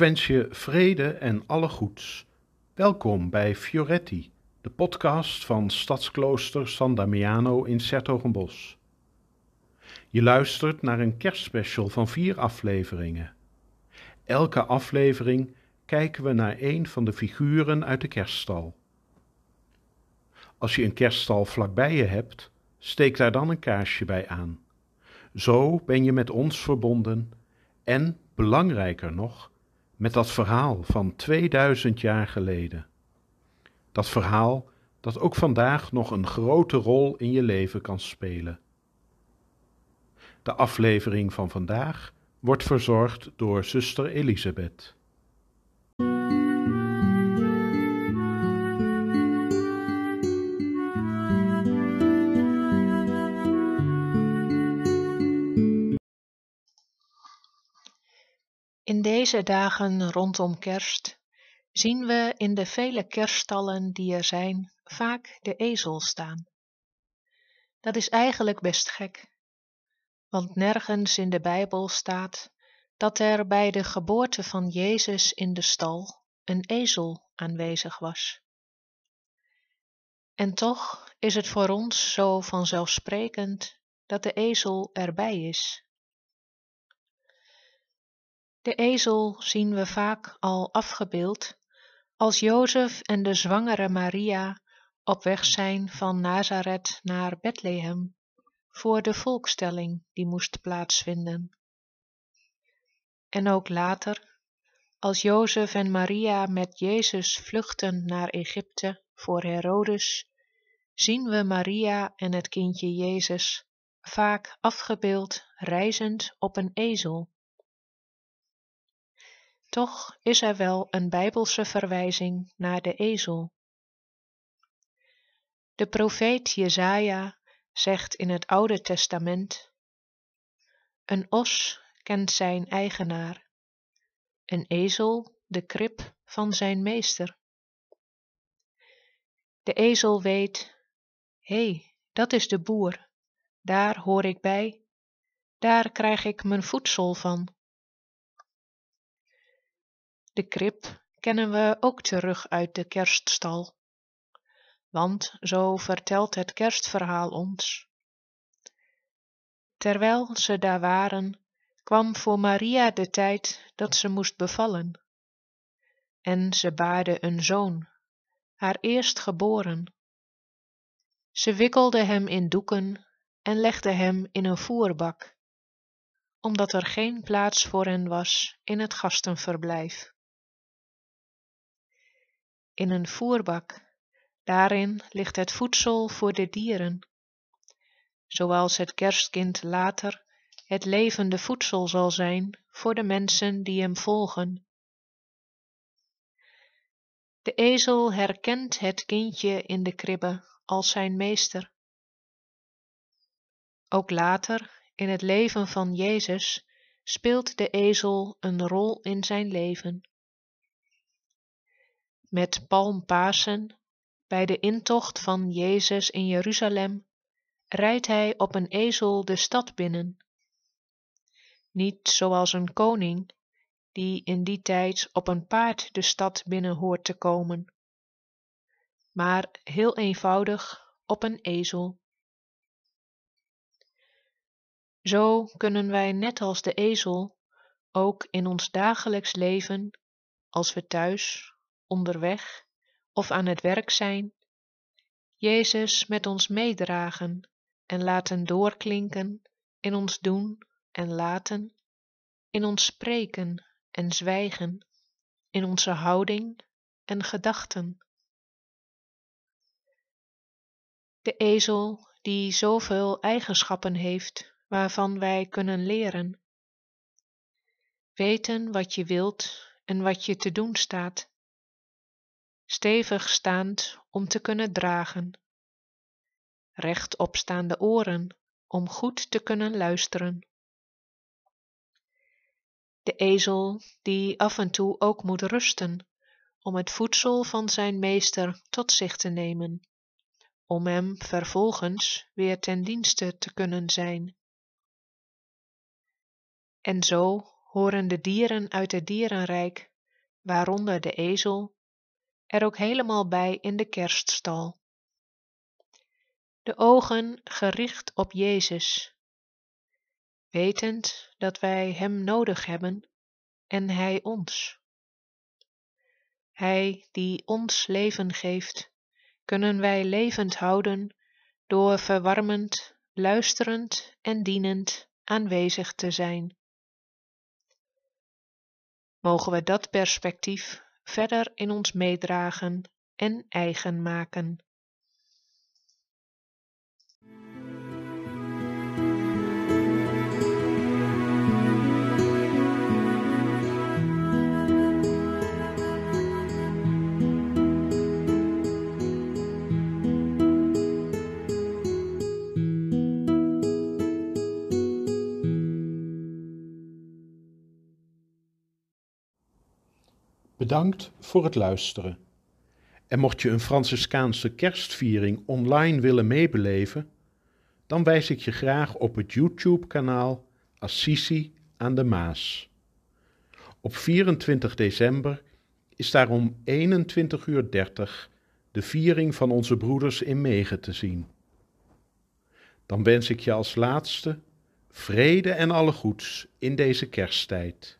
wens je vrede en alle goeds. Welkom bij Fioretti, de podcast van Stadsklooster San Damiano in Sertogenbos. Je luistert naar een kerstspecial van vier afleveringen. Elke aflevering kijken we naar een van de figuren uit de kerststal. Als je een kerststal vlakbij je hebt, steek daar dan een kaarsje bij aan. Zo ben je met ons verbonden en, belangrijker nog, met dat verhaal van 2000 jaar geleden. Dat verhaal dat ook vandaag nog een grote rol in je leven kan spelen. De aflevering van vandaag wordt verzorgd door zuster Elisabeth. In deze dagen rondom kerst zien we in de vele kerststallen die er zijn vaak de ezel staan. Dat is eigenlijk best gek, want nergens in de Bijbel staat dat er bij de geboorte van Jezus in de stal een ezel aanwezig was. En toch is het voor ons zo vanzelfsprekend dat de ezel erbij is. De ezel zien we vaak al afgebeeld als Jozef en de zwangere Maria op weg zijn van Nazareth naar Bethlehem voor de volkstelling die moest plaatsvinden. En ook later, als Jozef en Maria met Jezus vluchten naar Egypte voor Herodes, zien we Maria en het kindje Jezus vaak afgebeeld reizend op een ezel. Toch is er wel een bijbelse verwijzing naar de ezel. De profeet Jesaja zegt in het Oude Testament: Een os kent zijn eigenaar, een ezel de krib van zijn meester. De ezel weet: hé, dat is de boer, daar hoor ik bij, daar krijg ik mijn voedsel van. De krib kennen we ook terug uit de kerststal. Want zo vertelt het kerstverhaal ons. Terwijl ze daar waren, kwam voor Maria de tijd dat ze moest bevallen. En ze baarde een zoon, haar eerstgeboren. Ze wikkelde hem in doeken en legde hem in een voerbak, omdat er geen plaats voor hen was in het gastenverblijf in een voerbak. Daarin ligt het voedsel voor de dieren. Zoals het kerstkind later het levende voedsel zal zijn voor de mensen die hem volgen. De ezel herkent het kindje in de kribbe als zijn meester. Ook later, in het leven van Jezus, speelt de ezel een rol in zijn leven. Met Palmpasen, bij de intocht van Jezus in Jeruzalem, rijdt hij op een ezel de stad binnen. Niet zoals een koning, die in die tijd op een paard de stad binnen hoort te komen, maar heel eenvoudig op een ezel. Zo kunnen wij net als de ezel ook in ons dagelijks leven, als we thuis onderweg of aan het werk zijn, Jezus met ons meedragen en laten doorklinken in ons doen en laten, in ons spreken en zwijgen, in onze houding en gedachten. De ezel die zoveel eigenschappen heeft waarvan wij kunnen leren. Weten wat je wilt en wat je te doen staat stevig staand om te kunnen dragen, rechtopstaande oren om goed te kunnen luisteren. De ezel die af en toe ook moet rusten om het voedsel van zijn meester tot zich te nemen, om hem vervolgens weer ten dienste te kunnen zijn. En zo horen de dieren uit het dierenrijk waaronder de ezel, er ook helemaal bij in de kerststal. De ogen gericht op Jezus, wetend dat wij Hem nodig hebben en Hij ons. Hij die ons leven geeft, kunnen wij levend houden door verwarmend, luisterend en dienend aanwezig te zijn. Mogen we dat perspectief verder in ons meedragen en eigen maken. Bedankt voor het luisteren. En mocht je een Franciscaanse kerstviering online willen meebeleven, dan wijs ik je graag op het YouTube-kanaal Assisi aan de Maas. Op 24 december is daar om 21.30 uur de viering van onze broeders in Megen te zien. Dan wens ik je als laatste vrede en alle goeds in deze kersttijd.